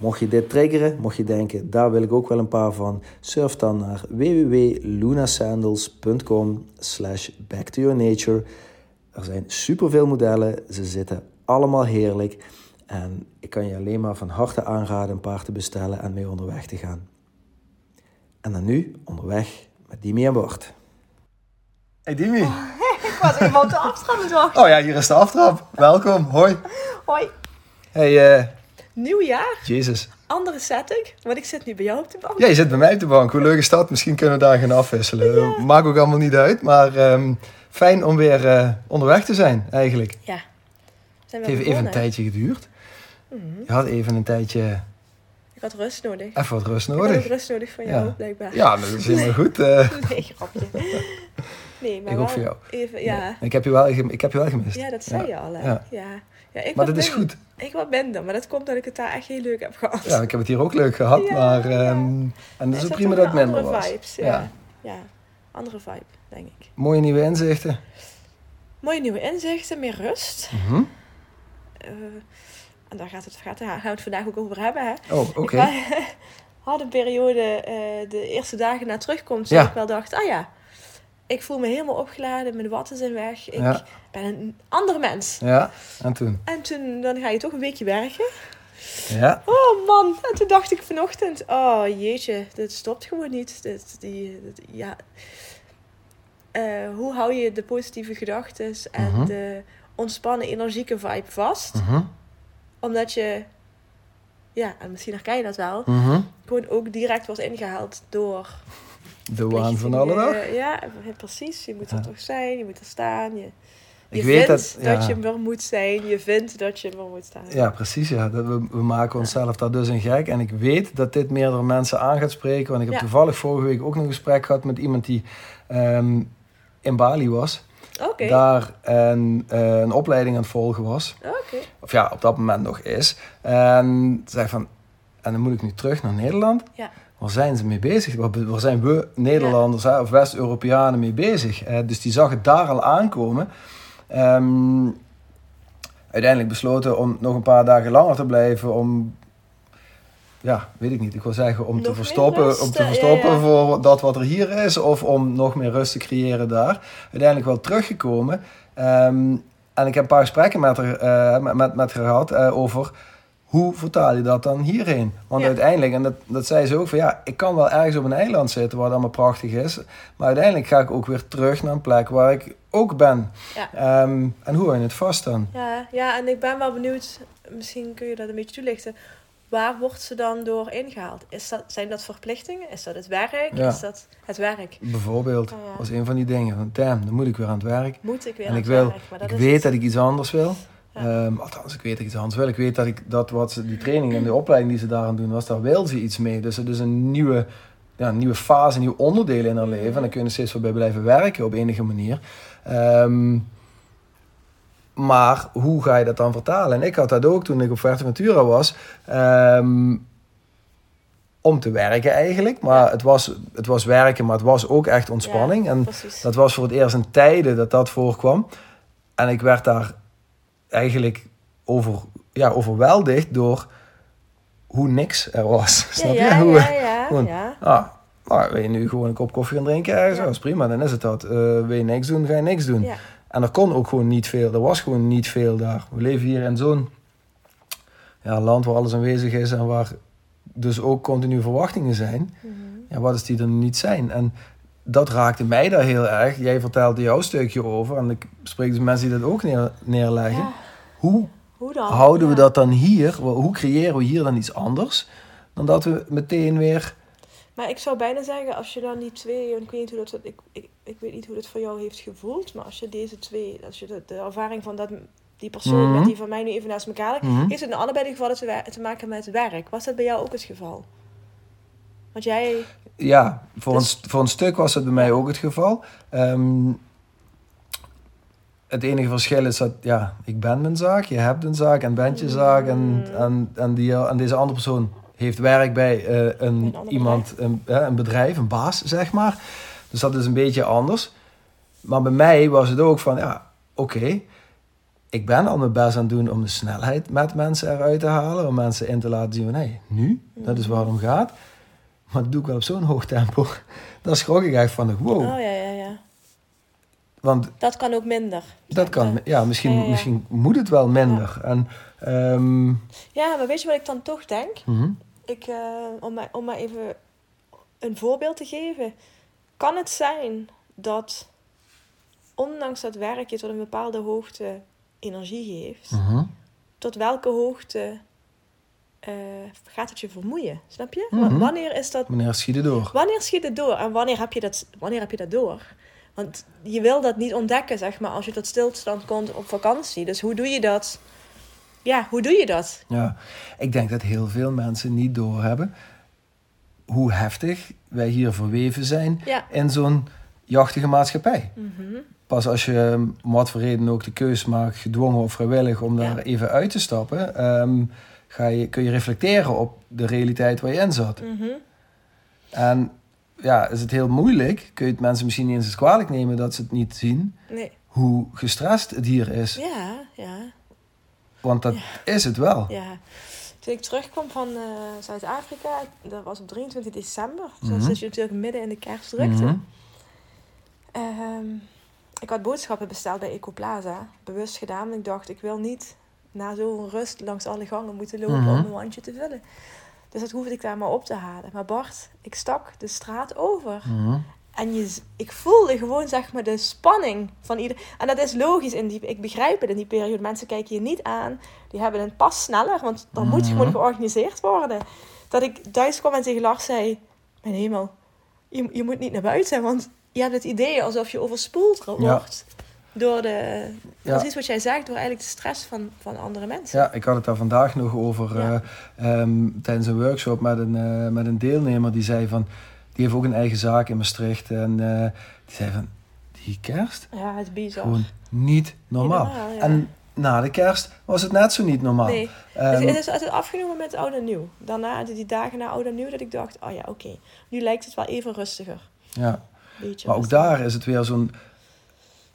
mocht je dit triggeren, mocht je denken, daar wil ik ook wel een paar van, surf dan naar www.lunasandals.com slash back to your nature. Er zijn superveel modellen, ze zitten allemaal heerlijk en ik kan je alleen maar van harte aanraden een paar te bestellen en mee onderweg te gaan. En dan nu onderweg met Dimi en Bart. Hey Dimi. Oh, ik was even op de aftrap aan. Oh ja, hier is de aftrap. Welkom, hoi. Hoi. Hey, eh Nieuw jaar, Jezus. andere setting, want ik zit nu bij jou op de bank. Ja, je zit bij mij op de bank. Hoe leuk is dat? Misschien kunnen we daar gaan afwisselen. Maakt ook allemaal niet uit. Maar ehm, fijn om weer eh, onderweg te zijn, eigenlijk. Ja. Zijn Het heeft even een tijdje geduurd. Mhm. Je had even een tijdje Ik had rust nodig. even wat rust Ik had nodig. rust nodig van jou, Ja. blijkbaar. Ja, dat is helemaal goed. eh. Nee, grapje. Nee, maar Ik ook voor jou. Even, ja. Ik, heb je wel, ik heb je wel gemist. Ja, dat zei Ja. je al, hè? Ja. Ja. ja. ik Maar dat is goed. Ik wat minder, maar dat komt dat ik het daar echt heel leuk heb gehad. Ja, ik heb het hier ook leuk gehad. Maar, ehm, en het is ook prima dat een minder andere was. vibes, ja. Ja. andere vibe, denk ik. Mooie nieuwe inzichten. Mooie nieuwe inzichten, meer rust. Mhm. Eh, en daar gaat het, gaat, gaan we het vandaag ook over hebben, hè? Oh, oké. Ik had een periode, eh, de eerste dagen na terugkomst, dat ik wel dacht, ah ja, ik voel me helemaal opgeladen, mijn watten zijn weg, ik Ja. ben een ander mens. Ja, en toen? En toen dan ga je toch een weekje werken. Ja. Oh man, en toen dacht ik vanochtend, oh jeetje, dit stopt gewoon niet. Dit, die, dit- ja. Eh, hoe hou je de positieve gedachten en Mhm. de ontspannen, energieke vibe vast? Mhm. Omdat je, ja, en misschien herken je dat wel, Mhm. gewoon ook direct wordt ingehaald door... De waan van alle dag. Ja, precies. Je moet er Ja. toch zijn, je moet er staan. Je, je Ik weet vindt dat- ja. je er moet zijn, je vindt dat je er moet staan. Ja, precies. Ja. Dat we, we maken onszelf daar dus in gek. En ik weet dat dit meerdere mensen aan gaat spreken. Want ik heb toevallig vorige week ook een gesprek gehad met iemand die ehm, in Bali was. Daar een, eh, een opleiding aan het volgen was. Of ja, op dat moment nog is. En zei van, en dan moet ik nu terug naar Nederland. Ja. Waar zijn ze mee bezig? Waar, zijn we Nederlanders hè, of West-Europeanen mee bezig? Eh, dus die zag het daar al aankomen. Ehm, uiteindelijk besloten om nog een paar dagen langer te blijven. Om, ja, weet ik niet. Ik wil zeggen om Nog te verstoppen, rust, om te ja, verstoppen ja. voor dat wat er hier is. Of om nog meer rust te creëren daar. Uiteindelijk wel teruggekomen. Ehm, en ik heb een paar gesprekken met haar, eh, met, met, met haar gehad eh, over hoe vertaal je dat dan hierheen? Want Ja. uiteindelijk, en dat, dat zei ze ook van ja, ik kan wel ergens op een eiland zitten waar het allemaal prachtig is. Maar uiteindelijk ga ik ook weer terug naar een plek waar ik ook ben. Ja. Ehm, en hoe hou je het vast dan? Ja, ja, en ik ben wel benieuwd, misschien kun je dat een beetje toelichten. Waar wordt ze dan door ingehaald? Is dat, zijn dat verplichtingen? Is dat het werk? Ja. Is dat het werk? Bijvoorbeeld, ja. was een van die dingen. Van damn, dan moet ik weer aan het werk. Moet ik weer en aan ik het wil, werk? Maar dat ik is weet het. dat ik iets anders wil. Ja. Ehm, althans, ik weet ik iets anders wil. Ik weet dat ik dat wat ze, die training en de opleiding die ze daaraan doen was, daar wil ze iets mee. Dus het is een nieuwe, ja, een nieuwe fase, een nieuw onderdeel in haar leven. En daar kun je steeds wel bij blijven werken op enige manier. Ehm, maar hoe ga je dat dan vertalen? En ik had dat ook toen ik op Fuerteventura was. ehm, om te werken eigenlijk. Maar Ja. het, was, het was werken, maar het was ook echt ontspanning. Ja, en dat was voor het eerst in tijden dat dat voorkwam. En ik werd daar eigenlijk over, ja, overweldigd door hoe niks er was. Snap je? Hoe, ja, ja, gewoon, ja. Ah, maar wil je nu gewoon een kop koffie gaan drinken? Ja, zo, is prima, dan is het dat. Eh, wil je niks doen, ga je niks doen. En er kon ook gewoon niet veel. Er was gewoon niet veel daar. We leven hier in zo'n ja, land waar alles aanwezig is en waar dus ook continu verwachtingen zijn. Mhm. Ja, wat is die er niet zijn? En dat raakte mij daar heel erg. Jij vertelde jouw stukje over en ik spreek dus mensen die dat ook neer, neerleggen. Ja, Hoe Hoe dan? houden we Ja. dat dan hier? Hoe creëren we hier dan iets anders? Dan dat we meteen weer... Maar ik zou bijna zeggen, als je dan die twee, ik weet niet hoe dat, ik, ik, ik weet niet hoe dat voor jou heeft gevoeld, maar als je deze twee, als je de, de ervaring van dat, die persoon Mhm. met die van mij nu even naast elkaar legt, Mhm. heeft het in allebei de gevallen te, te maken met werk. Was dat bij jou ook het geval? Want jij, Ja, voor, Dus- een, voor een stuk was het bij mij ook het geval. Ehm, het enige verschil is dat, ja, ik ben mijn zaak, je hebt een zaak en bent je zaak. En, Mm. en, en, die, en deze andere persoon heeft werk bij eh, een, Een iemand, een, hè, een bedrijf, een baas, zeg maar. Dus dat is een beetje anders. Maar bij mij was het ook van, ja, oké. ik ben al mijn best aan het doen om de snelheid met mensen eruit te halen. Om mensen in te laten zien van, hé, nu, dat is waar het om gaat. Maar dat doe ik wel op zo'n hoog tempo. Dan schrok ik echt van, wow. oh ja, ja, ja. Want Dat kan ook minder. dat kan, ja, misschien, Ja, ja, ja. misschien moet het wel minder. En, ehm, Ja, maar weet je wat ik dan toch denk? mhm, Ik, eh, om, maar, om maar even een voorbeeld te geven. Kan het zijn dat, ondanks dat werk je tot een bepaalde hoogte energie geeft, mhm, tot welke hoogte eh, gaat het je vermoeien? Snap je? Mhm. Wa- Wanneer is dat? Wanneer schiet het door? Wanneer schiet het door? En wanneer heb je dat, wanneer heb je dat door? Want je wil dat niet ontdekken, zeg maar, als je tot stilstand komt op vakantie. Dus hoe doe je dat? Ja, hoe doe je dat? Ja, ik denk dat heel veel mensen niet doorhebben hoe heftig wij hier verweven zijn Ja. in zo'n jachtige maatschappij. Mhm. Pas als je om wat voor reden ook de keus maakt, gedwongen of vrijwillig, om daar Ja. even uit te stappen, ehm, ga je, kun je reflecteren op de realiteit waar je in zat. Mhm. En ja, is het heel moeilijk, kun je het mensen misschien niet eens kwalijk nemen dat ze het niet zien, Nee. hoe gestrest het hier is. Ja, ja. Want dat is het wel. Ja, toen ik terugkwam van eh, Zuid-Afrika, dat was op 23 december. Dus Mhm. je natuurlijk midden in de kerstdrukte. Ehm, ik had boodschappen besteld bij Ecoplaza, bewust gedaan. want Ik dacht, ik wil niet na zo'n rust langs alle gangen moeten lopen Mhm. om een mandje te vullen. Dus dat hoefde ik daar maar op te halen. Maar Bart, ik stak de straat over. Mhm. En je, ik voelde gewoon zeg maar de spanning van ieder. En dat is logisch. In die, ik begrijp het in die periode. Mensen kijken je niet aan. Die hebben een pas sneller. Want dan moet Mhm. gewoon georganiseerd worden. Dat ik thuis kwam en tegen Lars zei... Mijn hemel, je, je moet niet naar buiten. Want je hebt het idee alsof je overspoeld wordt. Door de... Ja. Precies wat jij zegt. Door eigenlijk de stress van, van andere mensen. Ja, ik had het daar vandaag nog over Ja. eh, ehm, tijdens een workshop met een, eh, met een deelnemer die zei van, die heeft ook een eigen zaak in Maastricht en eh, die zei van, die kerst, Ja, het is bizar. gewoon niet normaal. Niet normaal, ja. En na de kerst was het net zo niet normaal. Nee. Ehm, het, het is altijd afgenomen met oud en nieuw. Daarna, die dagen na oud en nieuw, dat ik dacht, oh ja, oké. Nu lijkt het wel even rustiger. ja. Beetje Maar ook daar is het weer zo'n.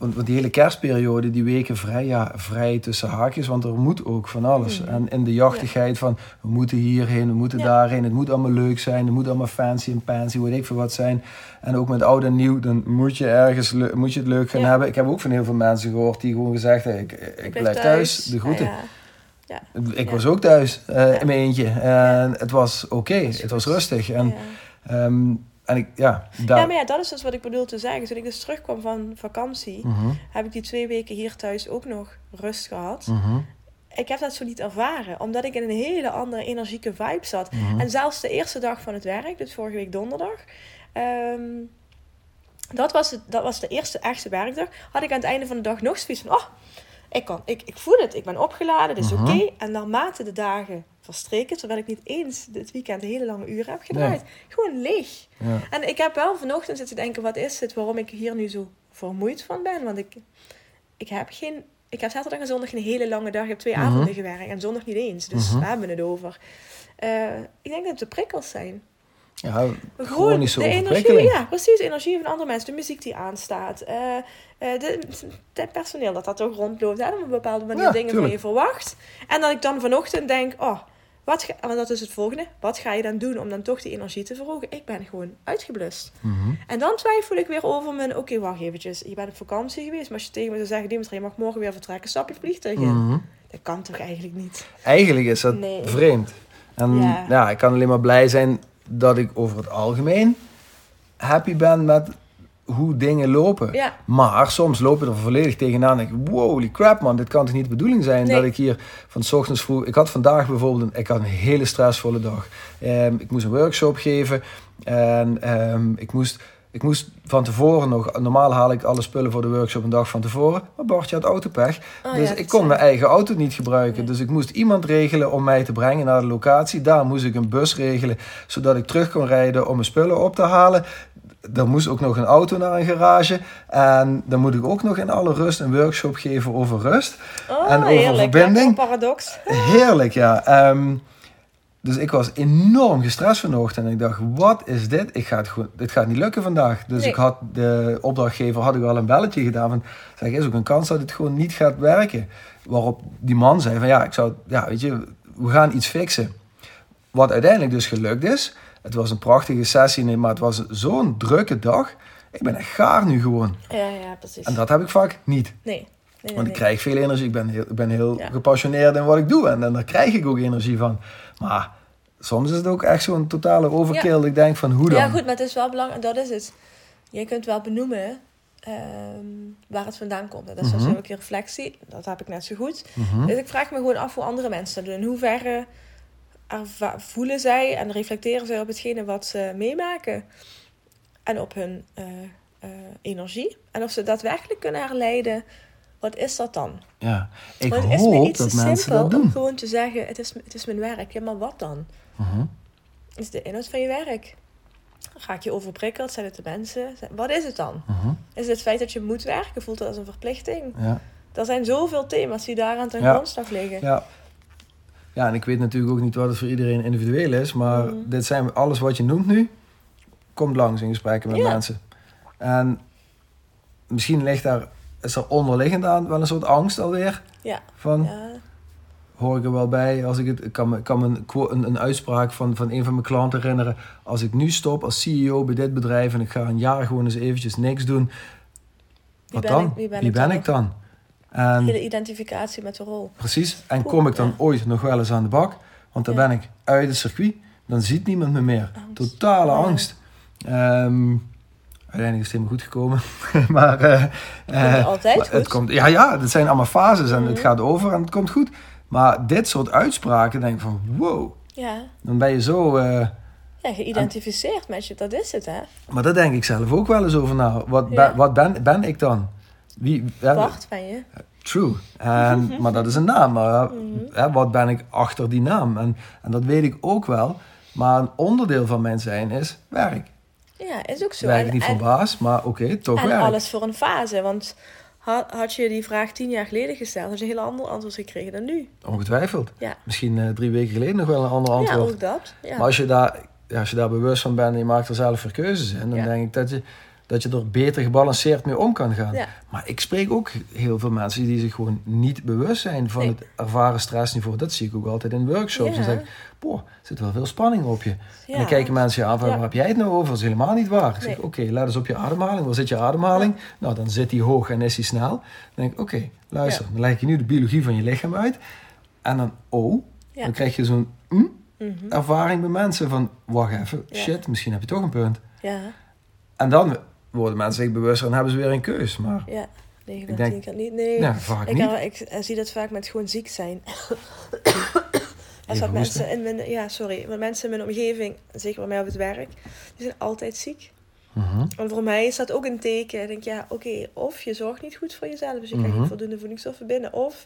Want, want die hele kerstperiode, die weken vrij, ja, vrij tussen haakjes, want er moet ook van alles. Mhm. En in de jachtigheid van, we moeten hierheen, we moeten daarheen, het moet allemaal leuk zijn, het moet allemaal fancy en fancy, weet ik veel wat zijn. En ook met oud en nieuw, dan moet je ergens, moet je het leuk gaan hebben. Ik heb ook van heel veel mensen gehoord die gewoon gezegd hebben, ik, ik, blijf thuis, de groeten. Ja, ja. Ik Ja. was ook thuis, eh, Ja. in mijn eentje. En het was oké, het was rustig. En, Ja. En ik, ja, daar... Ja, maar ja, dat is dus wat ik bedoel te zeggen. Toen ik dus terugkwam van vakantie, Mhm, heb ik die twee weken hier thuis ook nog rust gehad. mhm, Ik heb dat zo niet ervaren, omdat ik in een hele andere energieke vibe zat. mhm. En zelfs de eerste dag van het werk, dus vorige week donderdag, ehm, dat, was het, dat was de eerste echte werkdag, had ik aan het einde van de dag nog zoiets van, oh, ik, kan, ik, ik voel het, ik ben opgeladen, dit is oké. En naarmate de dagen verstreken, terwijl ik niet eens dit weekend hele lange uren heb gedraaid, gewoon leeg. Ja. En ik heb wel vanochtend zitten denken, wat is het, waarom ik hier nu zo vermoeid van ben? Want ik, ik heb geen... Ik heb zaterdag en zondag een hele lange dag. Ik heb twee Mhm. avonden gewerkt en zondag niet eens. Dus Mhm. we hebben het over. Eh, ik denk dat het de prikkels zijn. Ja, Gewoon de energie, ja, precies. De energie van andere mensen, de muziek die aanstaat, de, het personeel dat dat ook rondloopt, hè, op een bepaalde manier Ja, dingen van tuurlijk. je verwacht. En dat ik dan vanochtend denk, oh, wat ga, want dat is het volgende. Wat ga je dan doen om dan toch die energie te verhogen? Ik ben gewoon uitgeblust. Mhm. En dan twijfel ik weer over mijn, oké, wacht eventjes. Je bent op vakantie geweest, maar als je tegen me zou zeggen, Dimitri, je mag morgen weer vertrekken, stap je vliegtuig in. Mhm. Dat kan toch eigenlijk niet? Eigenlijk is dat Nee. vreemd. En Ja. ja. ik kan alleen maar blij zijn dat ik over het algemeen happy ben met hoe dingen lopen. Ja. Maar soms loop je er volledig tegenaan en denk ik, wow, holy crap man, dit kan toch niet de bedoeling zijn Nee. dat ik hier van 's ochtends vroeg... Ik had vandaag bijvoorbeeld, een, ik had een hele stressvolle dag. Ehm, ik moest een workshop geven en ehm, ik moest... Ik moest van tevoren nog, normaal haal ik alle spullen voor de workshop een dag van tevoren. Maar Bartje had autopech. Oh dus ja, ik kon mijn eigen auto niet gebruiken. Nee. Dus ik moest iemand regelen om mij te brengen naar de locatie. Daar moest ik een bus regelen, zodat ik terug kon rijden om mijn spullen op te halen. Dan moest ook nog een auto naar een garage. En dan moet ik ook nog in alle rust een workshop geven over rust. Oh, En over heerlijk. verbinding. Lekker paradox. Heerlijk, ja. Ehm, dus ik was enorm gestrest vanochtend. En ik dacht, wat is dit? Ik ga het gewoon, dit gaat niet lukken vandaag. Dus Nee. ik had de opdrachtgever had ik al een belletje gedaan. Van, zeg, is ook een kans dat het gewoon niet gaat werken. Waarop die man zei van, ja, ik zou, ja, weet je, we gaan iets fixen. Wat uiteindelijk dus gelukt is. Het was een prachtige sessie, nee, maar het was zo'n drukke dag. Ik ben echt gaar nu gewoon. Ja, ja, precies. En dat heb ik vaak niet. Nee. Want ik krijg veel energie. Ik ben heel, ik ben heel Ja. gepassioneerd in wat ik doe. En, en daar krijg ik ook energie van. Maar soms is het ook echt zo'n totale overkill. Ik denk van, hoe dan? Ja, goed, maar het is wel belangrijk, dat is het. Je kunt wel benoemen ehm, waar het vandaan komt. Dat is natuurlijk je reflectie, dat heb ik net zo goed. Mhm. Dus ik vraag me gewoon af hoe andere mensen dat doen. In hoeverre voelen zij en reflecteren zij op hetgene wat ze meemaken. En op hun eh, eh, energie. En of ze daadwerkelijk kunnen herleiden, wat is dat dan? Ja, ik Want het is me hoop iets dat te mensen simpel dat doen. om gewoon te zeggen, het is, het is mijn werk. Ja, maar wat dan? Mhm. is de inhoud van je werk. Raak je overprikkeld? Zijn het de mensen? Wat is het dan? Mhm. Is het het feit dat je moet werken? Voelt dat als een verplichting? Ja. Er zijn zoveel thema's die daaraan ten Ja. grondslag liggen. Ja. Ja, en ik weet natuurlijk ook niet wat het voor iedereen individueel is. Maar Mhm. dit zijn alles wat je noemt nu. Komt langs in gesprekken met mensen. En misschien ligt daar, is er onderliggend aan wel een soort angst alweer. Ja. Van, Ja. hoor ik er wel bij. Als ik het, ik kan kan een, een, een uitspraak van, van een van mijn klanten herinneren. Als ik nu stop als CEO bij dit bedrijf en ik ga een jaar gewoon eens eventjes niks doen. Wat ben dan? ik- wie ben ik dan? dan? En, Hele identificatie met de rol. precies. En Oeh, kom ik dan ja. ooit nog wel eens aan de bak? Want dan Ja. ben ik uit het circuit. Dan ziet niemand me meer. Angst. Totale Ja. angst. Ehm, uiteindelijk is het helemaal goed gekomen. maar Komt eh, altijd maar goed. het komt, ja, ja, het zijn allemaal fases en het Mhm. gaat over en het komt goed. Maar dit soort uitspraken denk ik van wow, Ja. dan ben je zo... eh, ja, geïdentificeerd met je. Dat is het, hè? maar daar denk ik zelf ook wel eens over na. Wat, ben, wat ben, ben ik dan? Wie, Bart ben je. True. En, maar dat is een naam. Maar Mhm. wat ben ik achter die naam? En, en dat weet ik ook wel. Maar een onderdeel van mijn zijn is werk. Ja, is ook zo. Werk En- niet voor en- baas, maar oké, toch En werk. alles voor een fase. Want had, had je die vraag tien jaar geleden gesteld, had je een heel ander antwoord gekregen dan nu. Ongetwijfeld. Ja. Misschien eh, drie weken geleden nog wel een ander Ja, antwoord. ook dat. Ja. Maar als je, daar, ja, als je daar bewust van bent en je maakt er zelf weer keuzes in, dan Ja. denk ik dat je, dat je er beter gebalanceerd mee om kan gaan. Ja. Maar ik spreek ook heel veel mensen die zich gewoon niet bewust zijn van Nee. het ervaren stressniveau. Dat zie ik ook altijd in workshops. Ja. Dan zeg ik, boah, er zit wel veel spanning op je. En dan kijken mensen je aan van, Ja. waar heb jij het nou over? Dat is helemaal niet waar. Ik zeg, Nee. oké, let eens op je ademhaling. Waar zit je ademhaling? Nou, dan zit die hoog en is die snel. Dan denk ik, oké, luister. Dan leg je nu de biologie van je lichaam uit. En dan, oh, dan krijg je zo'n mm, Mhm. ervaring bij mensen van, wacht even, shit, misschien heb je toch een punt. Ja, En dan worden mensen zich bewuster en hebben ze weer een keus. Maar ja. Nee, Ik dat denk- niet. Nee. ja, vaak ik, niet. ik eh, zie dat vaak met gewoon ziek zijn. Als dat mensen in mijn, ja, sorry, maar mensen in mijn omgeving, zeker bij mij op het werk, die zijn altijd ziek. Mhm. En voor mij is dat ook een teken. Ik denk, ja, oké, of je zorgt niet goed voor jezelf, dus je krijgt Mhm. niet voldoende voedingsstoffen binnen, of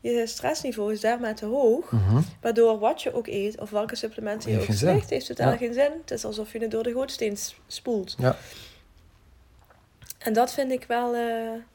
je stressniveau is daarmee te hoog, Mhm. waardoor wat je ook eet of welke supplementen je ook slikt, heeft totaal Ja. geen zin. Het is alsof je het door de gootsteen spoelt. Ja. En dat vind ik wel, eh,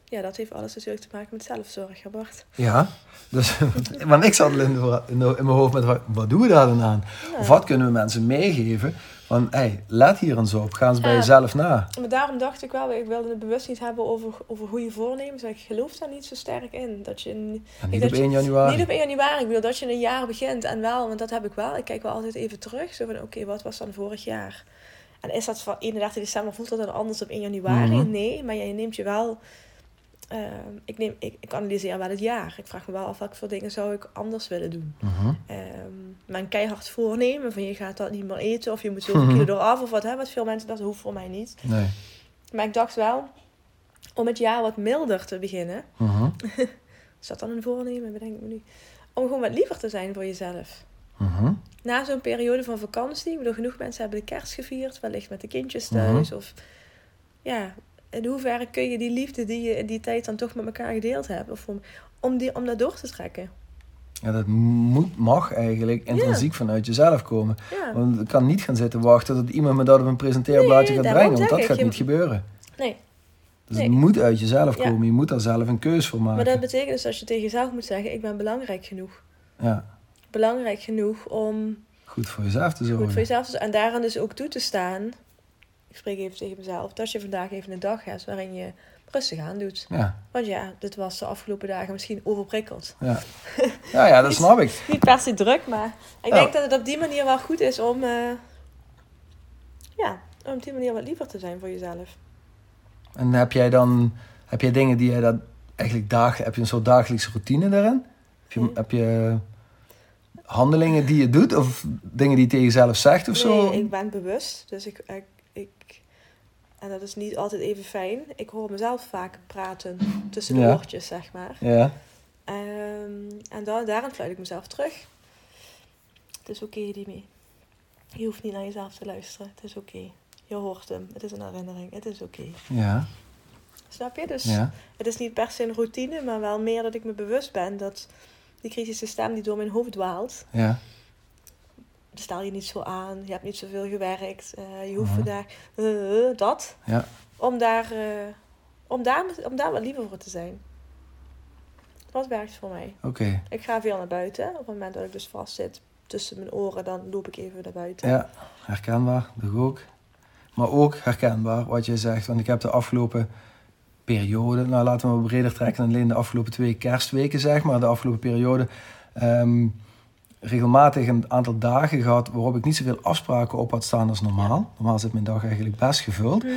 ja, dat heeft alles natuurlijk te maken met zelfzorg, Bart. Ja, dus, want ik zat in, de- mijn hoofd met, wat, doen we daar dan aan? Ja. Of wat kunnen we mensen meegeven Van, hey, let hier eens op. Ga eens bij jezelf na. Maar daarom dacht ik wel, ik wilde het bewust niet hebben over, over goede voornemens. Ik geloof daar niet zo sterk in. Dat je En niet op je- 1 januari. niet op 1 januari, ik wil dat je een jaar begint. En wel, want dat heb ik wel. Ik kijk wel altijd even terug. Zo van, oké, wat was dan vorig jaar? En is dat van 31 december, voelt dat dan anders op 1 januari? Mhm. Nee, maar je neemt je wel... eh, ik, neem, ik, ik analyseer wel het jaar. Ik vraag me wel af welke voor dingen zou ik anders willen doen. Mhm. Ehm mijn keihard voornemen van je gaat dat niet meer eten of je moet zoveel Mhm. kilo eraf of wat, hè, wat veel mensen, dat hoeft voor mij niet. Nee. Maar ik dacht wel, om het jaar wat milder te beginnen, is dat dan een voornemen, bedenk ik me nu, om gewoon wat liever te zijn voor jezelf. Mhm. Na zo'n periode van vakantie, ik bedoel, genoeg mensen hebben de kerst gevierd, wellicht met de kindjes Mhm. thuis. Of ja, in hoeverre kun je die liefde die je in die tijd dan toch met elkaar gedeeld hebt, of om, om, die, om dat door te trekken. Ja, dat moet, mag eigenlijk intrinsiek vanuit jezelf komen. Ja, Want ik kan niet gaan zitten wachten tot iemand me dat op een presenteerblaadje Nee, gaat brengen. Want dat ik, gaat je- niet gebeuren. nee. Dus Nee. het moet uit jezelf Ja. komen. Je moet daar zelf een keus voor maken. Maar dat betekent dus dat je tegen jezelf moet zeggen, ik ben belangrijk genoeg. Ja, Belangrijk genoeg om goed voor jezelf te zorgen. goed voor jezelf te. En daaraan dus ook toe te staan. Ik spreek even tegen mezelf. Dat je vandaag even een dag hebt waarin je rustig aan doet. Ja, Want ja, dit was de afgelopen dagen misschien overprikkeld. ja. ja, ja, dat snap ik. Niet per se druk, maar ik Ja. denk dat het op die manier wel goed is om... eh, ja, om op die manier wat liever te zijn voor jezelf. En heb jij dan heb jij dingen die jij dat eigenlijk dag, heb je een soort dagelijkse routine daarin? Heb je, Nee. heb je handelingen die je doet of dingen die je tegen jezelf zegt of zo? Ik ben bewust. Dus ik, ik, ik... En dat is niet altijd even fijn. Ik hoor mezelf vaak praten tussen de Ja. oortjes, zeg maar. Ja, Ehm, en dan, daarom fluit ik mezelf terug. Het is oké, Dimi. Je hoeft niet naar jezelf te luisteren. Het is oké. Je hoort hem. Het is een herinnering. Het is oké. ja, Snap je? Dus ja. het is niet per se een routine, maar wel meer dat ik me bewust ben dat die kritische stem die door mijn hoofd dwaalt, ja. stel je niet zo aan, je hebt niet zoveel gewerkt, eh, je hoeft Mhm. vandaag eh, dat, Ja. om daar, eh, om, daar, om daar wat liever voor te zijn. Dat werkt voor mij. Oké. Ik ga veel naar buiten. Op het moment dat ik dus vast zit tussen mijn oren, dan loop ik even naar buiten. Ja, herkenbaar, doe ik ook. Maar ook herkenbaar wat je zegt, want ik heb de afgelopen periode, nou laten we maar breder trekken dan alleen de afgelopen twee kerstweken zeg maar, de afgelopen periode, ehm, regelmatig een aantal dagen gehad waarop ik niet zoveel afspraken op had staan als normaal. Normaal zit mijn dag eigenlijk best gevuld.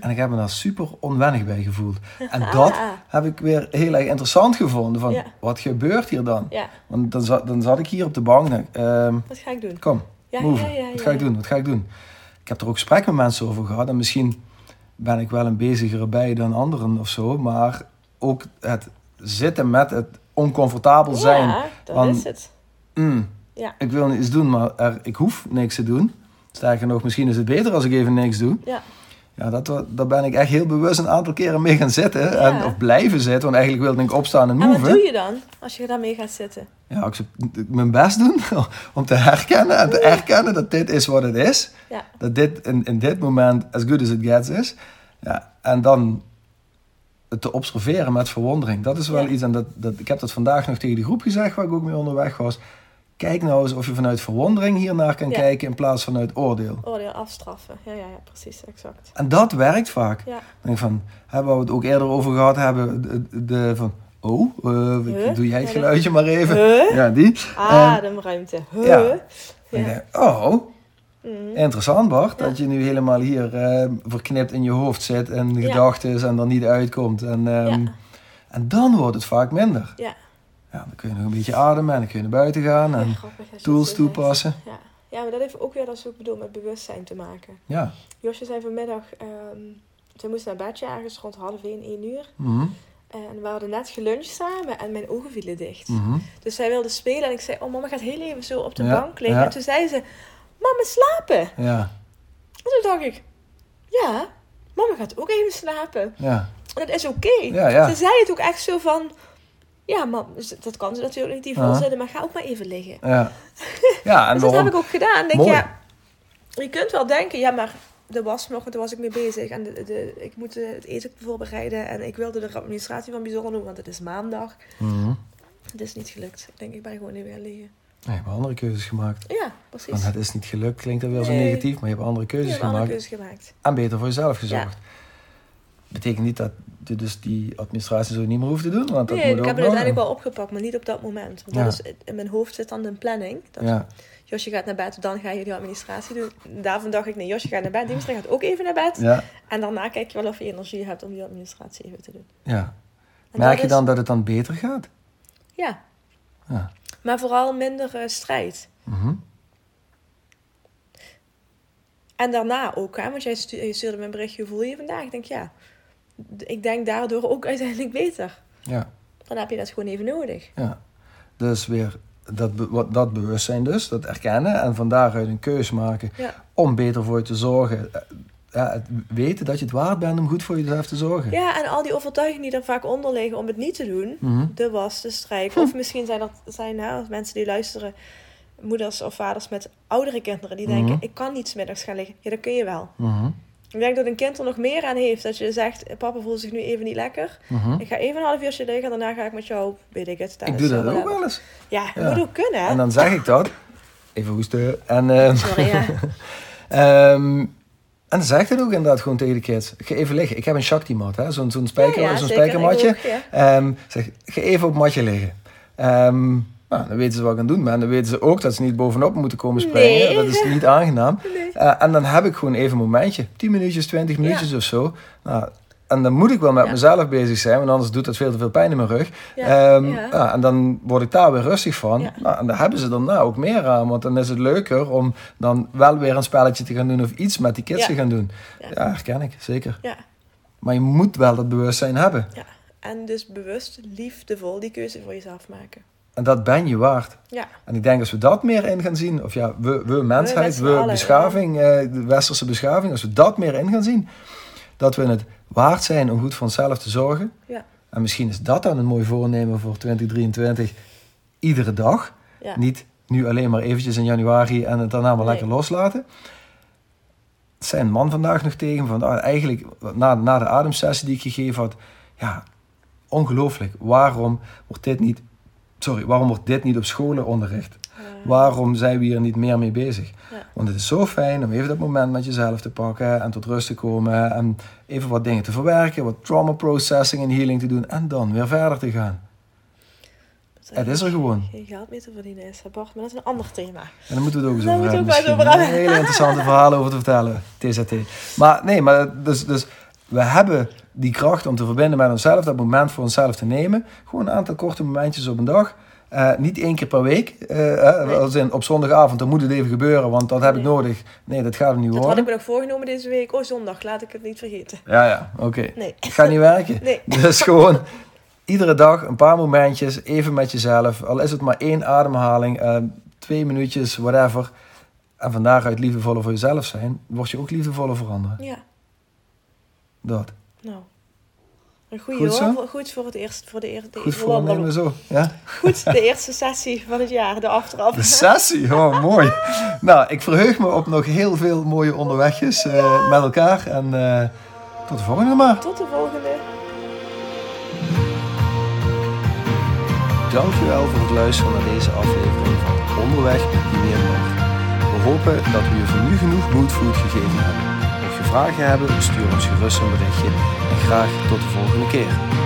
En ik heb me daar super onwennig bij gevoeld. En dat Ah, heb ik weer heel erg interessant gevonden, van Ja. wat gebeurt hier dan? ja, Want dan zat, dan zat ik hier op de bank, en, ehm, wat ga ik doen? kom, Ja, Move. ja, ja, Wat ga ik doen? Wat ga ik doen? Ik heb er ook gesprek met mensen over gehad. En misschien ben ik wel een bezigere bij dan anderen of zo. Maar ook het zitten met het oncomfortabel zijn. Ja, dat is het. Mm, Ja. Ik wil iets doen, maar er, ik hoef niks te doen. Sterker nog, misschien is het beter als ik even niks doe. Ja, Ja, dat, daar ben ik echt heel bewust een aantal keren mee gaan zitten. Ja. En, of blijven zitten. Want eigenlijk wilde ik opstaan en en wat move. doe je dan als je daarmee gaat zitten? Ja, ik mijn best doen om te herkennen en te erkennen dat dit is wat het is. Ja, Dat dit in, in dit moment as good as it gets is. Ja, en dan het te observeren met verwondering. Dat is wel Ja. iets, en dat, dat, ik heb dat vandaag nog tegen die groep gezegd waar ik ook mee onderweg was. Kijk nou eens of je vanuit verwondering hiernaar kan Ja. kijken in plaats van uit oordeel. oordeel afstraffen. Ja, ja, ja, precies, exact. En dat werkt vaak. Ja, denk van, hè, waar we het ook eerder over gehad hebben, de, de, van, oh, eh, Huh? doe jij het geluidje maar even. Huh? Ja, die. Ademruimte. Huh? ja. Ja. Oh, Mhm. Interessant Bart, dat je nu helemaal hier eh, verknipt in je hoofd zit en gedachten en er niet uitkomt. En, ehm, en dan wordt het vaak minder. Ja. Ja, dan kun je nog een beetje ademen en dan kun je naar buiten gaan en grappig tools toepassen. Ja. ja, maar dat heeft ook weer, dat is ook bedoeld met bewustzijn te maken. Ja. Josje zei vanmiddag, ehm ze moest naar bedje ergens rond half één, één uur. Mhm. En we hadden net geluncht samen en mijn ogen vielen dicht. Mhm. Dus zij wilde spelen en ik zei, oh mama gaat heel even zo op de Ja, bank liggen. ja. En toen zei ze, mama slapen. Ja, En toen dacht ik, ja, mama gaat ook even slapen. ja, En dat is oké. Ja, ja. Ze zei het ook echt zo van, ja mam, dat kan ze natuurlijk niet, die maar ga ook maar even liggen. ja. Ja, en dus dat heb ik ook gedaan. Denk, Mooi. ja, je kunt wel denken, ja maar de was nog, want daar was ik mee bezig. En de, de, ik moet eh, het eten voorbereiden en ik wilde de administratie van bijzonder doen, want het is maandag. Mhm. Het is niet gelukt. Ik denk, ik ben gewoon even gaan liggen. je hebt andere keuzes gemaakt. Ja, precies. Want het is niet gelukt, klinkt dat weer zo Nee. negatief, maar je hebt andere Je keuzes hebt een andere gemaakt. keuze gemaakt. En beter voor jezelf gezorgd. Betekent niet dat je dus die administratie zo niet meer hoeft te doen, want dat Nee, moet ik heb het uiteindelijk wel opgepakt, maar niet op dat moment. Want Ja. dat is, in mijn hoofd zit dan een planning. Dat Ja, Josje gaat naar bed, dan ga je die administratie doen. Daarvan dacht ik, nee, Josje gaat naar bed, Diemstra gaat ook even naar bed. ja, En daarna kijk je wel of je energie hebt om die administratie even te doen. ja. En Merk dat je is- dan dat het dan beter gaat? Ja, Ja. maar vooral minder eh, strijd. Mhm. En daarna ook, hè, want jij je stuurde me een berichtje, hoe voel je je vandaag? Ik denk, ja, ik denk daardoor ook uiteindelijk beter. Ja, Dan heb je dat gewoon even nodig. ja. Dus weer dat, wat- dat bewustzijn dus, dat erkennen en van daaruit een keus maken Ja, om beter voor je te zorgen. Eh, Ja, het weten dat je het waard bent om goed voor jezelf te zorgen. ja en al die overtuigingen die er vaak onder liggen om het niet te doen. Mhm. De was, de strijk. Of misschien zijn dat zijn, hè, mensen die luisteren, moeders of vaders met oudere kinderen, die denken, Mhm. ik kan niet middags gaan liggen. Ja, dat kun je wel. Mhm. Ik denk dat een kind er nog meer aan heeft. Dat je zegt, papa voelt zich nu even niet lekker. Mhm. Ik ga even een half uurtje liggen en daarna ga ik met jou, weet ik het, thuis. Ik doe dat ook wel eens. Ja, dat Ja. moet ook kunnen, hè? En dan zeg ik dat. Even hoesten. En, eh, Sorry, ja. ehm, en dan zeg ik dat ook inderdaad gewoon tegen de kids. Ga even liggen. Ik heb een Shakti-mat, zo'n zo'n spijker, Ja, zo'n spijkermatje. Ook. Ehm, zeg, ga even op het matje liggen. Ehm, nou, dan weten ze wat ik aan doen ben. En dan weten ze ook dat ze niet bovenop moeten komen springen. Nee. Dat is niet aangenaam. Nee. Eh, en dan heb ik gewoon even een momentje. 10 minuutjes, 20 minuutjes of zo. Nou, en dan moet ik wel met Ja. mezelf bezig zijn, want anders doet dat veel te veel pijn in mijn rug. Ja, Ehm, ja. ja, en dan word ik daar weer rustig van. Ja. Nou, en daar hebben ze daarna ook meer aan, want dan is het leuker om dan wel weer een spelletje te gaan doen of iets met die kids te gaan doen. Ja. Ja, herken ik, zeker. Ja. Maar je moet wel dat bewustzijn hebben. ja. En dus bewust, liefdevol die keuze voor jezelf maken. En dat ben je waard. Ja, En ik denk als we dat meer in gaan zien, of ja, we, we mensheid, we, beschaving, eh, de westerse beschaving, als we dat meer in gaan zien, dat we het waard zijn om goed voor onszelf te zorgen. ja, En misschien is dat dan een mooi voornemen voor 2023, iedere dag. ja. Niet nu alleen maar eventjes in januari en het daarna maar Nee. lekker loslaten. Het een man vandaag nog tegen van ah, eigenlijk na, na de ademsessie die ik gegeven had, ja, ongelooflijk. Waarom wordt dit niet, sorry, waarom wordt dit niet op scholen onderricht? Waarom zijn we hier niet meer mee bezig? Ja. Want het is zo fijn om even dat moment met jezelf te pakken en tot rust te komen en even wat dingen te verwerken, wat trauma processing en healing te doen en dan weer verder te gaan. dat Het is er gewoon. Geen geld meer te verdienen is, hè, Bart, maar dat is een ander thema. En dan moeten we het ook eens Daar over moeten hebben. we ook misschien. wel eens over hebben. Hele interessante verhalen over te vertellen. TZT. Maar nee, maar dus, dus we hebben die kracht om te verbinden met onszelf, dat moment voor onszelf te nemen. Gewoon een aantal korte momentjes op een dag. Eh, niet één keer per week. eh, Nee. Als in op zondagavond, dan moet het even gebeuren, want dat heb ik nodig. Nee, dat gaat er niet Dat had worden. ik me nog voorgenomen deze week. Oh, zondag, laat ik het niet vergeten. Ja, ja, oké. Nee. Het gaat niet werken. Nee. Dus gewoon iedere dag een paar momentjes, even met jezelf. Al is het maar één ademhaling, twee minuutjes, whatever. En van daaruit liefdevoller voor jezelf zijn, word je ook liefdevoller voor anderen. Ja, Dat. nou. Een goede Goed hoor. Goed voor het eerst. Voor de eerste, Goed voornemen zo. Ja? Goed, de eerste sessie van het jaar, de aftrap. De sessie, oh mooi. Nou, ik verheug me op nog heel veel mooie onderwegjes eh, met elkaar. En eh, tot de volgende maar. Tot de volgende. Dankjewel voor het luisteren naar deze aflevering van Onderweg met Dimi en Bart. We hopen dat we je voor nu genoeg moodfood gegeven hebben. Vragen hebben, stuur ons gerust een berichtje. En graag tot de volgende keer.